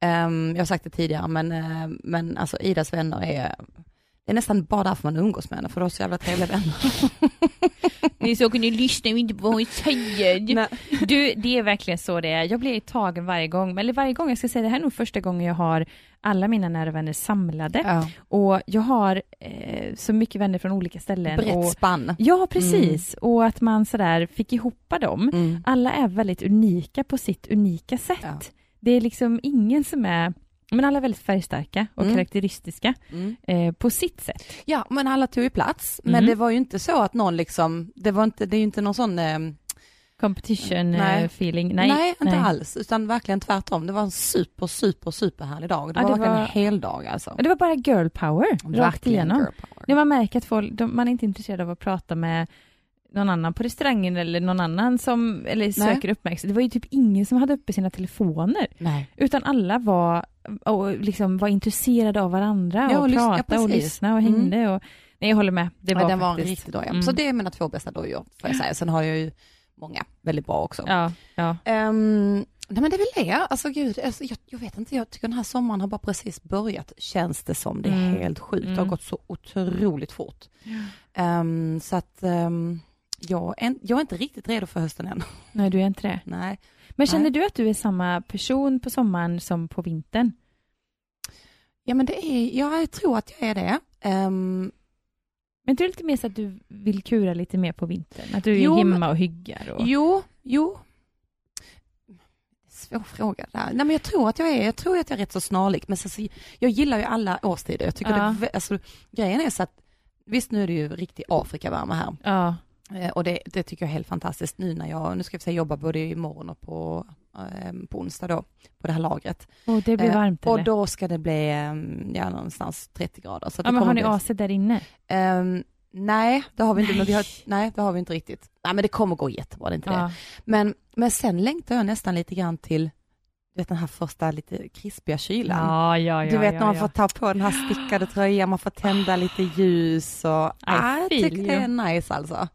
ehm, jag har sagt det tidigare, men, eh, men alltså Idas vänner är, det är nästan bara därför man umgås med henne, för de har så jävla trevliga vänner. [laughs] Ni så kan ni lyssna och inte på vad hon säger. Nej. Du, det är verkligen så det är. Jag blir tagen varje gång, eller varje gång, jag ska säga det här är nog första gången jag har alla mina nära vänner samlade. Ja. Och jag har eh, så mycket vänner från olika ställen. Brett och, spann. ja, precis. Och att man sådär fick ihop dem. Mm. Alla är väldigt unika på sitt unika sätt. Ja. Det är liksom ingen som är, men alla är väldigt färgstarka och Mm. karaktäristiska Mm. eh, på sitt sätt. Ja, men alla tog ju plats, men Mm. det var ju inte så att någon liksom, det var inte, det är ju inte någon sån, eh, Competition Nej. eh, feeling. nej, Nej, inte alls, utan verkligen tvärtom. Det var en super, super, superhärlig dag. Det Ja, var det verkligen var- en hel dag alltså. Det var bara girl power rakt Verkligen igenom. girl power. När man märker att folk, de, man är inte intresserad av att prata med någon annan på restaurangen eller någon annan som eller söker uppmärksamhet. Det var ju typ ingen som hade uppe sina telefoner. Nej. Utan alla var, och liksom var intresserade av varandra Ja, och, och lyssna- ja, pratade och lyssnade och hängde. Och, nej, jag håller med. Det var ja, var en faktiskt... riktig doja. Mm. Så det är mina två bästa dojor, får jag säga. Sen har jag ju många väldigt bra också. Ja, ja. Ehm, nej men det är väl det, alltså gud, alltså, jag, jag vet inte, jag tycker den här sommaren har bara precis börjat, känns det som. Det är Mm. helt sjukt, det har Mm. gått så otroligt fort. Ehm, så att ehm, jag, är, jag är inte riktigt redo för hösten än. [laughs] Nej, du är inte det. Nej. Men känner Nej. du att du är samma person på sommaren som på vintern? Ja men det är, ja, jag tror att jag är det. Ehm, Men du är lite mer så att du vill kura lite mer på vintern? Att du är Jo, hemma och hyggar? Och... Jo, jo. Svår fråga där. Nej men jag tror att jag är, jag tror att jag är rätt så snarlik, men sen så, jag gillar ju alla årstider. Jag tycker Ja. det, alltså, grejen är så att, visst nu är det ju riktig Afrikavärme här, Ja, och det, det tycker jag är helt fantastiskt nu när jag, nu ska jag säga jobba både imorgon och på, eh, på onsdag då, på det här lagret. och det blir Eh, varmt Och eller? då ska det bli, eh, ja någonstans 30 grader. Så ja, det men har ni bli- AC där inne? Ehm, nej, det har vi inte, men vi har, Nej. nej det har vi inte riktigt. Nej men det kommer gå jättebra, det är inte det. Ja. Men, men sen längtar jag nästan lite grann till du vet, den här första lite krispiga kylan. Ja, ja, ja, du vet ja, när man ja. får ta på den här stickade tröjan, man får tända lite ljus och ah, jag tycker det är nice alltså.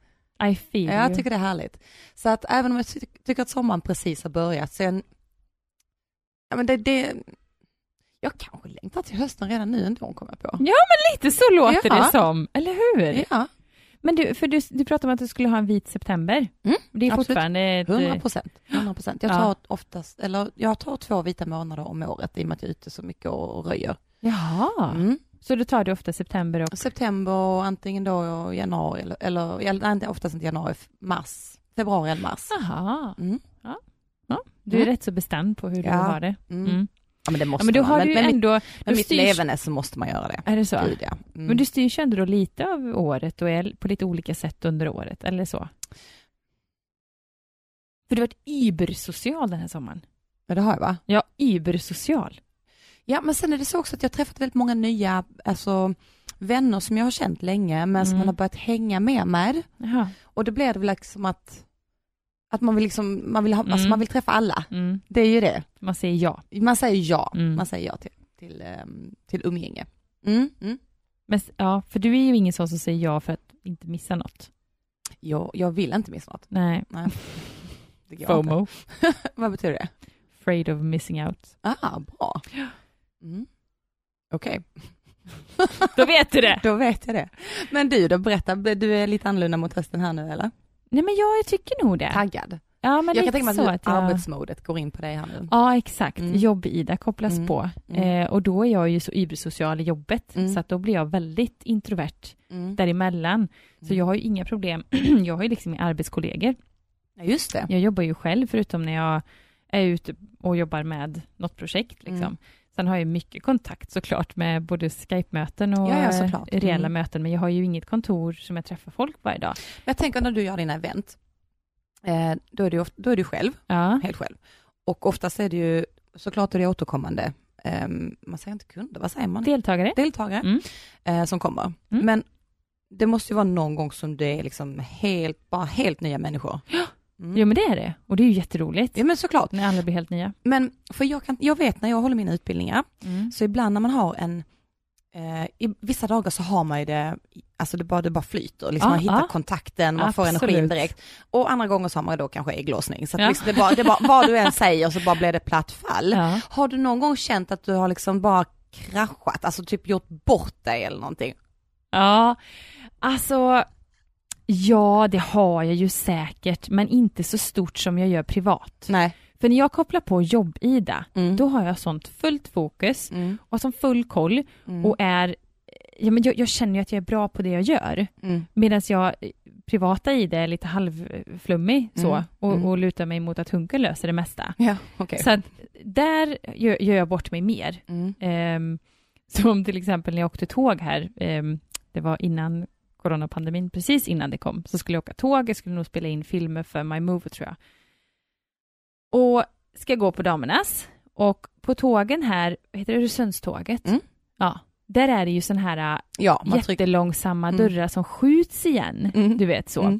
I feel Ja, jag tycker det är härligt. Så att även om jag ty- tycker att sommaren precis har börjat så en, ja men det, det jag kanske längtar till hösten redan nu ändå kommer jag på. Lite så låter Ja. det som, eller hur? Ja, Men du, för du, du pratade om att du skulle ha en vit september. Mm, det är absolut. fortfarande ett... 100 procent. 100 procent. Jag Ja. tar oftast, eller jag tar två vita månader om året i och med att jag är ute så mycket och röjer. Jaha, Mm. Så då tar du ofta september och... September och antingen då januari eller, eller, eller nej, oftast inte januari, mars, februari eller mars. Aha. Mm. Du är Mm. rätt så bestämd på hur du Ja. har det. Mm. Mm. Ja men det måste Ja, men då man. har men, du ju men, ändå... mitt, då med mitt styrs- leverne så måste man göra det. Är det så? Gud, ja. Mm. Men du styrs ju ändå då lite av året och är på lite olika sätt under året, eller så? För du har varit übersocial den här sommaren. Ja, det har jag va? Ja, übersocial. Ja men sen är det så också att jag har träffat väldigt många nya, alltså vänner som jag har känt länge men som Mm. man har börjat hänga mer med. Jaha. Och då blir det väl liksom att, att man vill liksom, man vill ha, alltså Mm. man vill träffa alla. Mm. Det är ju det. Man säger ja. Man säger ja, Mm. man säger ja till, till, ehm, till umgänge. Mm. Mm. Men, ja, för du är ju ingen sån som säger ja för att inte missa något. Jag, jag vill inte missa något. Nej. Nej. [laughs] FOMO. [laughs] Vad betyder det? Afraid of missing out. Ah, bra. Mm. Okej, Då vet du det! [laughs] då vet jag det. Men du då, berätta, du är lite annorlunda mot hösten här nu eller? Nej men jag, tycker nog det. Taggad? Ja men jag kan tänka mig att, att jag... arbetsmodet går in på dig här nu. Ja exakt, Mm. jobb-Ida kopplas Mm. på. Mm. Eh, och då är jag ju så übersocial i jobbet, Mm. så att då blir jag väldigt introvert Mm. däremellan. Så Mm. jag har ju inga problem, [clears throat] jag har ju liksom arbetskollegor. Ja, just det. Jag jobbar ju själv förutom när jag är ute och jobbar med något projekt. Liksom. Sen har jag mycket kontakt såklart med både Skype-möten och Ja, ja, eh, reella Mm. möten, men jag har ju inget kontor som jag träffar folk varje dag. Men jag tänker när du gör dina event, eh, då är du, ofta, då är du själv, Ja, helt själv. Och oftast är det ju, såklart är det återkommande, ehm, man säger inte kunder, vad säger man? deltagare. Deltagare Mm. eh, som kommer. Mm. Men det måste ju vara någon gång som det är liksom helt, bara helt nya människor. Mm. Jo men det är det. Och det är ju jätteroligt. Ja men såklart. När alla blir helt nya. Men för jag, kan, jag vet när jag håller mina utbildningar, Mm. så ibland när man har en, eh, i vissa dagar så har man ju det, alltså det bara, det bara flyter, liksom Ja, man hittar ja. kontakten, man får Absolut. energin direkt. Och andra gånger så har man då kanske ägglossning, så att Ja. liksom det bara, det bara, vad du än säger så bara blir det platt fall. Ja. Har du någon gång känt att du har liksom bara kraschat, alltså typ gjort bort dig eller någonting? ja, alltså Ja, det har jag ju säkert, men inte så stort som jag gör privat. Nej. För när jag kopplar på jobb-Ida, Mm. då har jag sånt fullt fokus Mm. och som full koll Mm. och är, ja men jag, jag känner ju att jag är bra på det jag gör. Mm. Medan jag eh, privata i det är lite halvflummig så Mm. och, Mm. och lutar mig mot att Hunken löser det mesta. Ja, okej. Så att där gör, gör jag bort mig mer. Ehm, som till exempel när jag åkte tåg här, ehm, det var innan coronapandemin, precis innan det kom, så skulle jag åka tåg, jag skulle nog spela in filmer för My Move tror jag. Och ska gå på damernas, och på tågen här, heter det Öresundståget? Mm. Ja, där är det ju sån här Ja, jättelångsamma Mm. dörrar som skjuts igen, Mm. du vet så. Mm.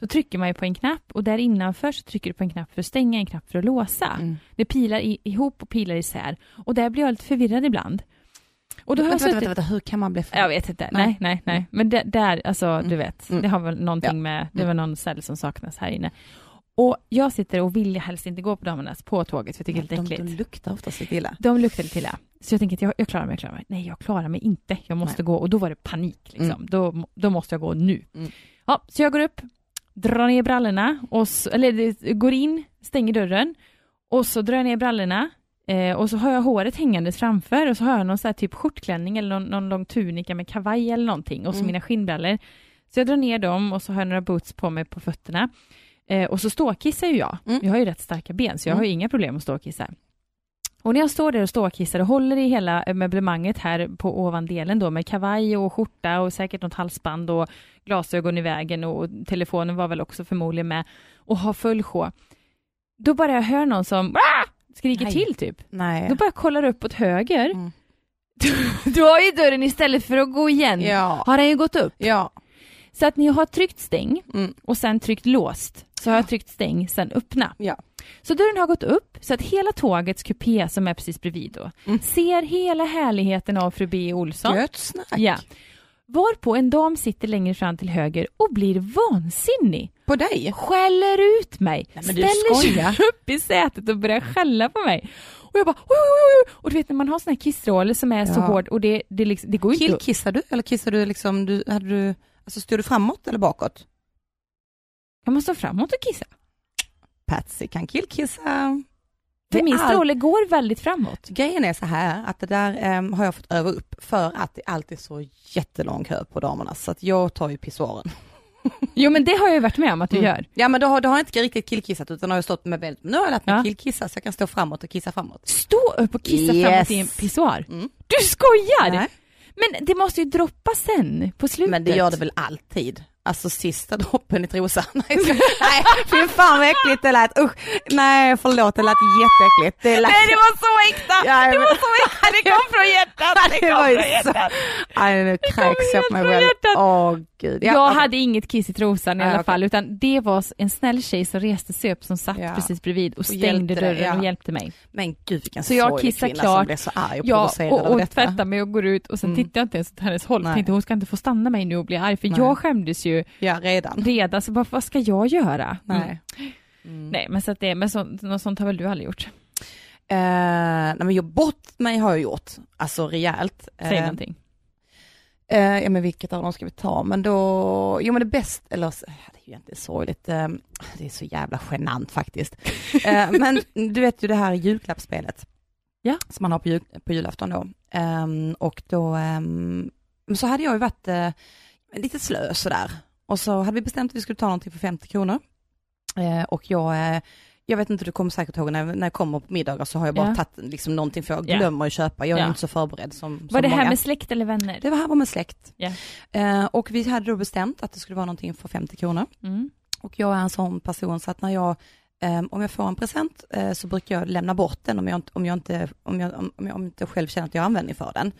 Så trycker man ju på en knapp och där innanför så trycker du på en knapp för att stänga, en knapp för att låsa. Mm. Det pilar i, ihop och pilar isär. Och där blir jag lite förvirrad ibland. Och då har jag vänta, suttit... vänta, vänta, hur kan man bli för... Jag vet inte, Nej. nej, nej, nej. Men det, där, alltså du vet, Mm. det har väl någonting Ja. med, det Mm. var någon cell som saknas här inne. Och jag sitter och vill helst inte gå på damernas på tåget, för jag tycker det är de, lite de äckligt. luktar oftast lite illa. De luktar lite illa. Så jag tänker att jag, jag klarar mig, jag klarar mig. Nej, jag klarar mig inte. Jag måste gå. Och då var det panik. Liksom. Mm. Då, då måste jag gå nu. Mm. Ja, så jag går upp, drar ner brallorna, och så, eller går in, stänger dörren. Och så drar jag ner brallorna. Eh, och så har jag håret hängandes framför och så har jag någon här typ skjortklänning eller någon, någon lång tunika med kavaj eller någonting. Och så Mm. mina skinnbrallor. Så jag drar ner dem och så har jag några boots på mig på fötterna. Eh, och så ståkissar ju jag. Mm. Jag har ju rätt starka ben så jag Mm. har ju inga problem att ståkissa. Och när jag står där och ståkissar och håller i hela eh, möblemanget här på ovandelen då med kavaj och skjorta och säkert något halsband och glasögon i vägen och telefonen var väl också förmodligen med och har full sjå. Då bara jag hör någon som! Skriker Nej. till typ. Nej. Då bara kollar upp åt höger. Mm. [laughs] Då har ju dörren istället för att gå igen Ja. har den ju gått upp. Ja. Så att ni har tryckt stäng Mm. och sen tryckt låst så har jag tryckt stäng, sen öppna. Ja. Så dörren har gått upp så att hela tågets kupé som är precis bredvid då Mm. ser hela härligheten av fru B. Olsson. Gött snack. Ja. Varpå en dam sitter längre fram till höger och blir vansinnig. På dig? Skäller ut mig. Nej, ställer sig [laughs] upp i sätet och börjar skälla på mig. Och jag bara oj, oj, oj. Och du vet när man har sån här kissroller som är så Ja. hård och det, det, liksom, det går ju inte Killkissar du eller kissar du liksom, du, hade du, alltså stod du framåt eller bakåt? Jag måste stå framåt och kissa. Patsy kan killkissa. För min stråle går väldigt framåt. Grejen är så här att det där em, har jag fått öva upp för att det alltid är så jättelång kö på damerna så att jag tar ju pissoaren. [laughs] Jo men det har jag ju varit med om att du Mm. gör. Ja men då har, då har jag inte riktigt killkissat utan har jag stått med bält. Nu har jag lärt mig Ja. killkissa så jag kan stå framåt och kissa framåt. Stå upp och kissa Yes. framåt i en pissoar. Mm. Du skojar! Nej. Men det måste ju droppa sen på slutet. Men det gör det väl alltid? Alltså sista droppen i trosan. [laughs] Nej, fy fan vad äckligt det lät. Usch. Nej förlåt det lät jätteäckligt. Det lät... Nej det var så äkta! Ja, det men- var så äkta, det kom från hjärtat! Det [laughs] Det kom från så- hjärtat. Aj, nu kräks jag på mig själv. Åh gud. Ja, jag hade inget kiss i trosan i Nej, alla fall, utan det var en snäll tjej som reste sig upp som satt Ja. precis bredvid och stängde dig, dörren ja. och hjälpte mig. Men gud vilken Så jag sorglig kissar kvinna klart. som blev så arg och Ja, och, och detta. tvättade mig och går ut och sen Mm. tittar jag inte ens åt hennes håll. Nej. Tänkte hon ska inte få stanna mig nu och bli arg, för jag skämdes ju Ja redan. redan, så bara, vad ska jag göra? Mm. Nej. Mm. Nej, men så att det, men så, något sånt har väl du aldrig gjort? Eh, nej men jag bort mig har jag gjort, alltså rejält. Säg Eh, någonting. Eh, ja men vilket av dem ska vi ta? Men då, jo men det bäst, eller det är ju egentligen sorgligt, eh, det är så jävla genant faktiskt. [laughs] Eh, men du vet ju det här julklappsspelet. Ja. Som man har på, jul, på julafton då. Ehm, och då, ehm, så hade jag ju varit eh, lite slö sådär. Och så hade vi bestämt att vi skulle ta någonting för 50 kronor. Eh, och jag, eh, jag vet inte, du kommer säkert ihåg när, när jag kommer på middagar så har jag bara Ja. tagit liksom någonting för jag Ja. glömmer att köpa. Jag är Ja. inte så förberedd som, som Var det många. här med släkt eller vänner? Det var här var med släkt. Ja. Eh, och vi hade då bestämt att det skulle vara någonting för 50 kronor. Mm. Och jag är en sån person så att när jag om jag får en present eh, så brukar jag lämna bort den om jag, inte- om jag, inte, om jag, om jag, inte själv känner att jag har användning för den.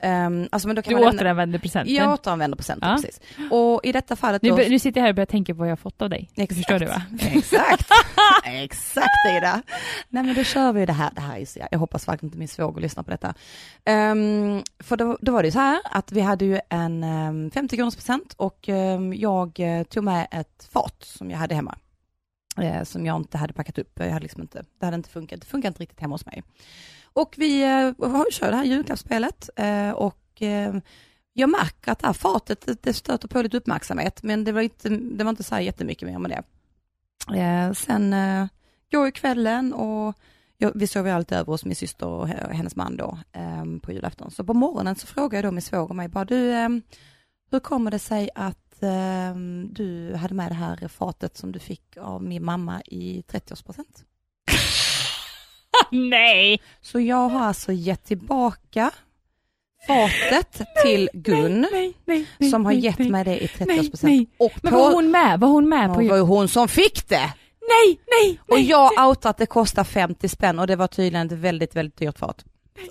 Ehm, alltså, men då kan Du man lämna- återanvänder presenten. Jag återanvänder presenten, Ja. precis. Och i detta fallet Nu, då... nu sitter jag här och börjar tänka på vad jag har fått av dig. Exakt. Förstår du va? Exakt, [laughs] exakt Ida. Nej men då kör vi det här, det här är så, jag hoppas verkligen inte min svåger lyssnar på detta. Ehm, för då, då var det ju så här att vi hade ju en um, 50 kronors present och ehm, jag eh, tog med ett fat som jag hade hemma eh, som jag inte hade packat upp, jag hade liksom inte, det hade inte funkat, det funkar inte riktigt hemma hos mig. Och vi eh, kör det här julklappsspelet eh, och eh, jag märker att det här fatet, det, det stöter på lite uppmärksamhet, men det var inte, det var inte så här jättemycket mer med det. Eh, sen eh, går ju kvällen och jag, vi sover ju alltid över hos min syster och hennes man då eh, på julafton. Så på morgonen så frågar jag då min svåger mig bara, du, eh, hur kommer det sig att eh, du hade med det här fatet som du fick av min mamma i 30-årspresent? [laughs] Nej! Så jag har alltså gett tillbaka fatet till Gun Nej, nej, nej, som har gett mig det i nej. 30-årspresent. Och Men var hon med? Var hon med på det var ju hon som fick det! Nej, nej, Och nej. jag outar att det kostar 50 spänn och det var tydligen ett väldigt, väldigt dyrt fat.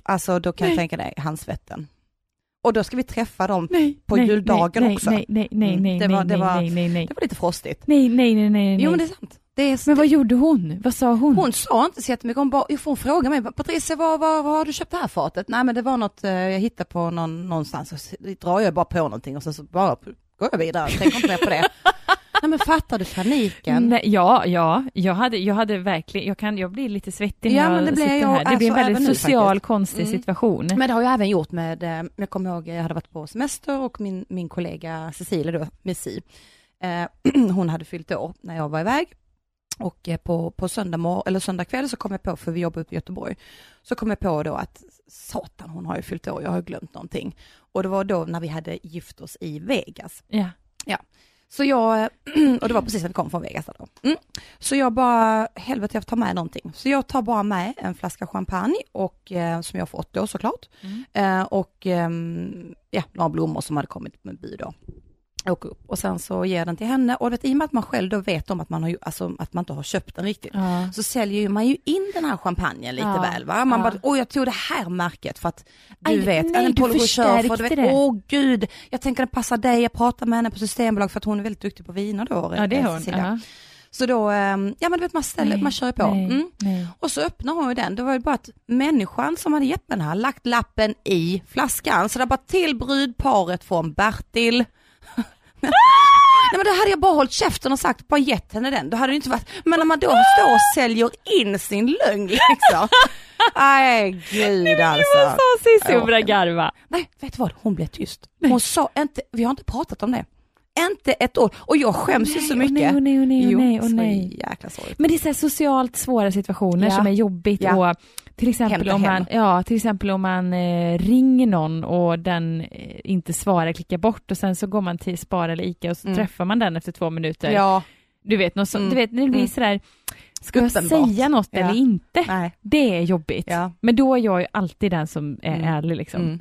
Alltså då kan jag tänka dig, handsvetten. Och då ska vi träffa dem. nej, på nej, juldagen nej, också. Nej, nej, nej, Mm, nej, det var- det var- nej, nej, nej. Det var lite frostigt. Nej, nej, nej, nej, Jo men det är sant. Det är, Men vad gjorde hon? Vad sa hon? Hon sa inte så jättemycket, hon, bara, hon frågade mig, Patricia vad, vad, vad har du köpt det här fatet? Nej men det var något eh, jag hittade på någon, någonstans, så drar jag bara på någonting och så, så bara går jag vidare, tänker inte mer på det. [laughs] Nej men fattar du paniken? Nej, ja, ja, jag hade, jag hade verkligen, jag kan, jag blir lite svettig när Ja, men jag det blir sitter jag här. Det blir en alltså väldigt även nu social, faktiskt. konstig Mm. situation. Men det har jag även gjort med, eh, jag kommer ihåg, jag hade varit på semester och min, min kollega Cecilia då, Messi, eh, [clears throat] hon hade fyllt år när jag var iväg. Och eh, på, på söndag, mor- eller söndag kväll så kom jag på, för vi jobbar uppe i Göteborg, så kom jag på då att satan hon har ju fyllt år, jag har glömt någonting. Och det var då när vi hade gift oss i Vegas. Ja. Så jag, [clears throat] och det var precis när vi kom från Vegas då. Mm. Så jag bara, helvete jag får ta med någonting. Så jag tar bara med en flaska champagne och, eh, som jag fått då såklart. Mm. Eh, och ehm, ja, några blommor som hade kommit med bud då. Åker upp och sen så ger den till henne och vet, i och med att man själv då vet om att man, har, alltså, att man inte har köpt den riktigt. Ja. Så säljer man ju in den här champagnen lite Ja, väl va? Man ja. bara, åh jag tog det här märket för att du Aj, vet, nej, en du Rocher, för du vet, det. åh gud, jag tänker den passar dig, jag pratar med henne på Systembolag för att hon är väldigt duktig på viner då. ja, det är hon. Cecilia. Så då, ehm, ja men du vet man ställer, Nej, man kör på. Nej, Mm. nej. Och så öppnar hon ju den, det var ju bara att människan som hade gett den här lagt lappen i flaskan. Så det var bara till brudparet från Bertil. [laughs] Nej men då hade jag bara hållit käften och sagt, bara gett henne den. Då hade det inte varit, men när man då står och säljer in sin lögn liksom. Nej gud alltså. Vad sa Cissi och började garva? Nej, vet du vad? Hon blev tyst. Hon sa inte, vi har inte pratat om det. Inte ett ord. Och jag skäms ju så åh mycket. nej, åh nej, åh nej, åh nej, åh så nej. jäkla sorgligt. Men det är så här socialt svåra situationer Ja. som är jobbigt Ja. och till exempel Hämta om man, hem. ja, till exempel om man eh, ringer någon och den eh, inte svarar, klickar bort och sen så går man till Spar eller Ica och så Mm. träffar man den efter två minuter. Ja, Du vet, något så, Mm. du vet, när det blir Mm. sådär, ska jag säga något Ja. eller inte? nej. Det är jobbigt. Ja. Men då är jag ju alltid den som är Mm. ärlig liksom. Mm.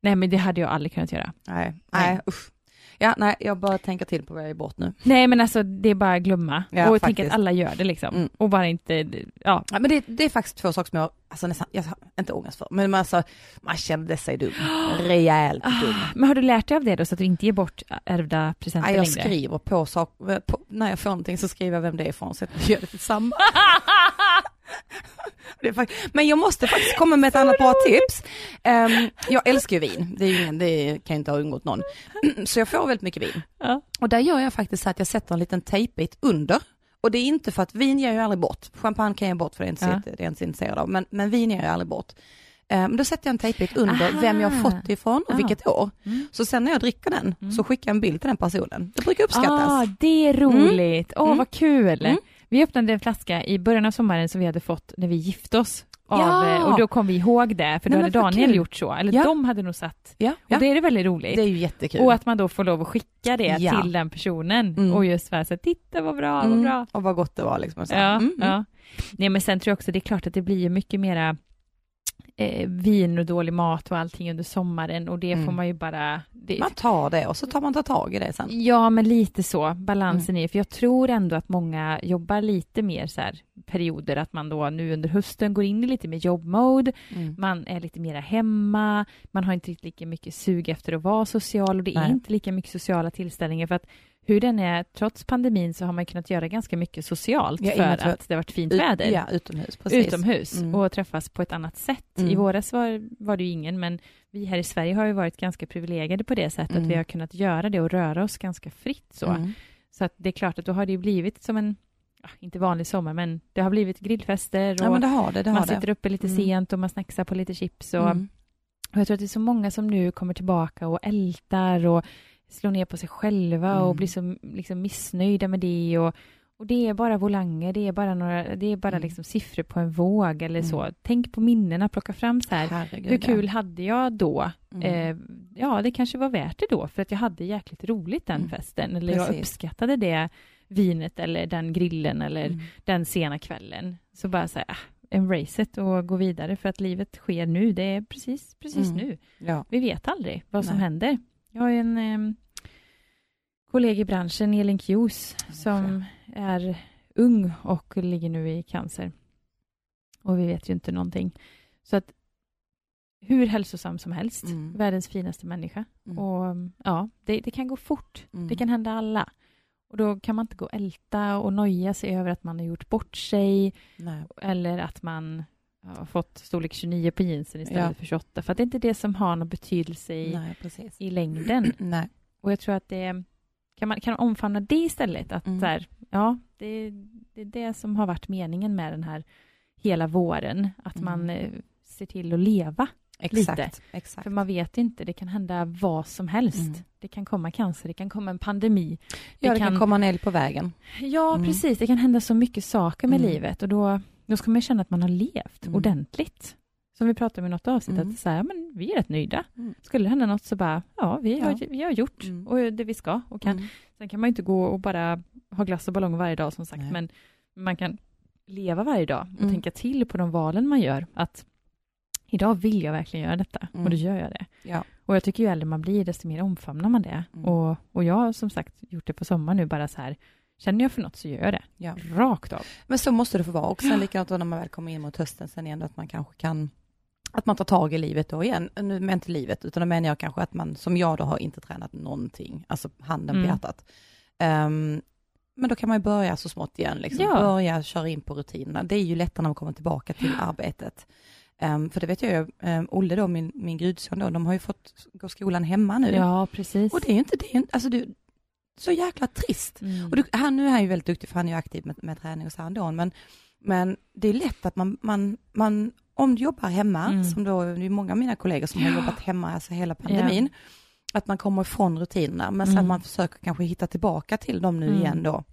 Nej men det hade jag aldrig kunnat göra. Nej, Nej. nej usch. Ja, nej, jag bara tänker till på vad jag är bort nu. Nej men alltså det är bara att glömma Ja, och tänka att alla gör det liksom. Mm. Och bara inte, ja. Ja, men det, det är faktiskt två saker som jag, alltså nästan, jag inte ångest för, men man, alltså, man kände sig dum. [gasps] Rejält dum. Men har du lärt dig av det då så att du inte ger bort ärvda presenter Nej, jag längre? skriver på saker, när jag får någonting så skriver jag vem det är ifrån så jag gör det tillsammans. [laughs] Men jag måste faktiskt komma med ett annat bra tips. Ehm, jag älskar ju vin, det, ingen, det kan ju inte ha undgått någon. [clears throat] Så jag får väldigt mycket vin. Ja. Och där gör jag faktiskt så att jag sätter en liten tejpbit under. Och det är inte för att vin ger jag ju aldrig bort. Champagne kan jag ge bort för det är inte, Ja. det är inte intresserad av. Men, men vin ger jag aldrig bort. Men då sätter jag en tejpbit under Aha. vem jag har fått det ifrån och Ah. vilket år. Mm. Så sen när jag dricker den Mm. så skickar jag en bild till den personen. Det brukar uppskattas. Ah, det är roligt. Åh, Mm. vad kul. Vi öppnade en flaska i början av sommaren som vi hade fått när vi gifte oss. Av, Ja. eh, Och då kom vi ihåg det, för då Nej, hade Daniel kul. gjort så. Eller Ja. de hade nog satt. Ja, Och det är det väldigt roligt. det är ju jättekul. Och att man då får lov att skicka det till den personen Mm. och just vara så här, titta vad bra, vad Mm. bra. Och vad gott det var liksom. Så. Ja, Mm, mm. ja. Nej men sen tror jag också det är klart att det blir ju mycket mera eh, vin och dålig mat och allting under sommaren och det Mm. får man ju bara... Det, Man tar det och så tar man ta tag i det sen. Ja, men lite så, balansen Mm. i, för jag tror ändå att många jobbar lite mer så här perioder, att man då nu under hösten går in i lite mer jobbmode, Mm. man är lite mera hemma, man har inte riktigt lika mycket sug efter att vara social och det är Nej. inte lika mycket sociala tillställningar för att hur den är, trots pandemin så har man kunnat göra ganska mycket socialt Ja, för inget- att det har varit fint väder. Ja, utomhus. Precis. utomhus Mm. och träffas på ett annat sätt. Mm. I våras var, var det ju ingen, men vi här i Sverige har ju varit ganska privilegierade på det sättet Mm. att vi har kunnat göra det och röra oss ganska fritt så. Mm. Så att det är klart att då har det ju blivit som en, inte vanlig sommar, men det har blivit grillfester och Ja, det har det. det har man sitter uppe lite Mm. sent och man snacksar på lite chips och, Mm. och jag tror att det är så många som nu kommer tillbaka och ältar och slår ner på sig själva och Mm. blir så liksom missnöjda med det och, och det är bara volanger, det är bara några, det är bara Mm. liksom siffror på en våg eller så. Mm. Tänk på minnena, plocka fram så här, Herregud, hur ja. kul hade jag då? Mm. Eh, ja, det kanske var värt det då, för att jag hade jäkligt roligt den Mm. festen, eller jag Precis. uppskattade det vinet eller den grillen eller Mm. den sena kvällen. Så bara så här, ah, embrace it och gå vidare, för att livet sker nu, det är precis, precis Mm. nu. Ja. Vi vet aldrig vad som Nej. händer. Jag har en eh, kollega i branschen, Elin Kjus, som är ung och ligger nu i cancer. Och vi vet ju inte någonting. Så att hur hälsosam som helst, Mm. världens finaste människa. Mm. Och ja, det, det kan gå fort. Mm. Det kan hända alla. Och då kan man inte gå och älta och noja sig över att man har gjort bort sig Nej. eller att man har fått storlek 29 på jeansen istället Ja. för 28. För det är inte det som har någon betydelse i, Nej, i längden. [clears throat] Nej. Och jag tror att det kan man kan man omfamna det istället. Att Mm. så här, ja, det, det är det som har varit meningen med den här hela våren. Att Mm. man eh, ser till att leva. Exakt. Lite. Exakt. För man vet inte, det kan hända vad som helst. Mm. Det kan komma cancer, det kan komma en pandemi. ja, det kan, komma en eld på vägen. Ja, Mm. precis. Det kan hända så mycket saker med Mm. livet och då, då ska man känna att man har levt Mm. ordentligt. Som vi pratade om i något avsnitt, Mm. att så här, men vi är rätt nöjda. Mm. Skulle det hända något så bara, ja, vi har, Ja. vi har gjort Mm. och det vi ska. Och kan, Mm. Sen kan man ju inte gå och bara ha glass och ballong varje dag som sagt, Nej. men man kan leva varje dag och Mm. tänka till på de valen man gör. Att idag vill jag verkligen göra detta Mm. och då gör jag det. Ja. Och jag tycker ju äldre man blir, desto mer omfamnar man det. Mm. Och, och jag har som sagt gjort det på sommaren nu, bara så här, känner jag för något så gör jag det. Ja. Rakt av. Men så måste det få vara. Och sen likadant när man väl kommer in mot hösten sen igen, att man kanske kan att man tar tag i livet då igen. Nu men inte livet, utan då menar jag kanske att man, som jag då har inte tränat någonting, alltså handen Mm. på hjärtat. Ehm, men då kan man ju börja så smått igen, liksom. Ja. börja köra in på rutinerna. Det är ju lättare när man kommer tillbaka till arbetet. Ehm, för det vet jag ju, um, Olle då, min, min gudson då, de har ju fått gå skolan hemma nu. Ja, precis. Och det är ju inte det, är alltså det, så jäkla trist. Mm. Och du, han, nu är han ju väldigt duktig för han är ju aktiv med, med träning och så här ändå, men, men det är lätt att man, man, man om du jobbar hemma, Mm. som då, det är många av mina kollegor som har Ja. jobbat hemma alltså hela pandemin, att man kommer ifrån rutinerna, men sen Mm. man försöker kanske hitta tillbaka till dem nu Mm. igen då,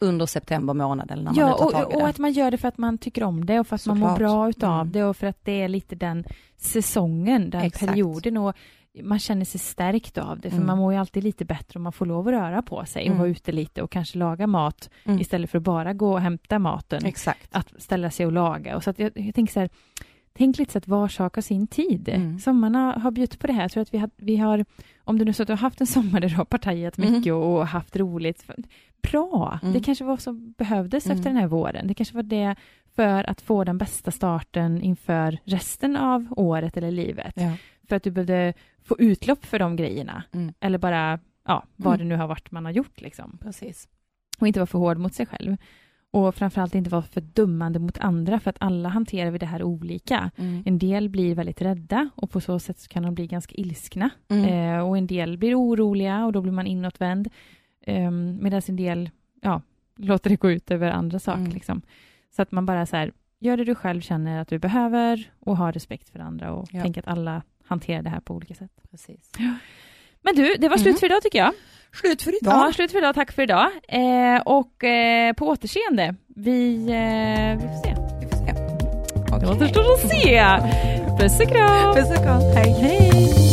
under september månad eller när man Ja, tar och, tag i och det. att man gör det för att man tycker om det och för att man mår Såklart. bra utav Mm. det och för att det är lite den säsongen, den Exakt. perioden och man känner sig stärkt av det, för Mm. man mår ju alltid lite bättre om man får lov att röra på sig och Mm. vara ute lite och kanske laga mat Mm. istället för att bara gå och hämta maten. Exakt. Att ställa sig och laga. Och så jag, jag tänker så här, tänk lite så att var sak har sin tid. Mm. Sommarna har bjudit på det här. Jag tror att vi har, vi har om du nu så att du har haft en sommar där du har partajat Mm. mycket och, och haft roligt. Bra! Mm. Det kanske var som behövdes Mm. efter den här våren. Det kanske var det för att få den bästa starten inför resten av året eller livet. Ja. För att du behövde få utlopp för de grejerna. Mm. Eller bara, ja, vad Mm. det nu har varit man har gjort liksom. Precis. Och inte vara för hård mot sig själv. Och framförallt inte vara för dömande mot andra, för att alla hanterar vi det här olika. Mm. En del blir väldigt rädda och på så sätt så kan de bli ganska ilskna. Mm. Eh, och en del blir oroliga och då blir man inåtvänd. Eh, Medan en del ja, låter det gå ut över andra saker. Mm. Liksom. Så att man bara så här, gör det du själv känner att du behöver och har respekt för andra och Ja. tänk att alla hanterar det här på olika sätt. Precis. Men du, det var slut Mm. för idag tycker jag. Slut för idag. Ja, slut för idag. Tack för idag. Eh, och eh, på återseende. Vi, eh, vi får se. Vi får se. Det Okej. återstår att se. Puss och kram. Puss och kram. Hej. Hej.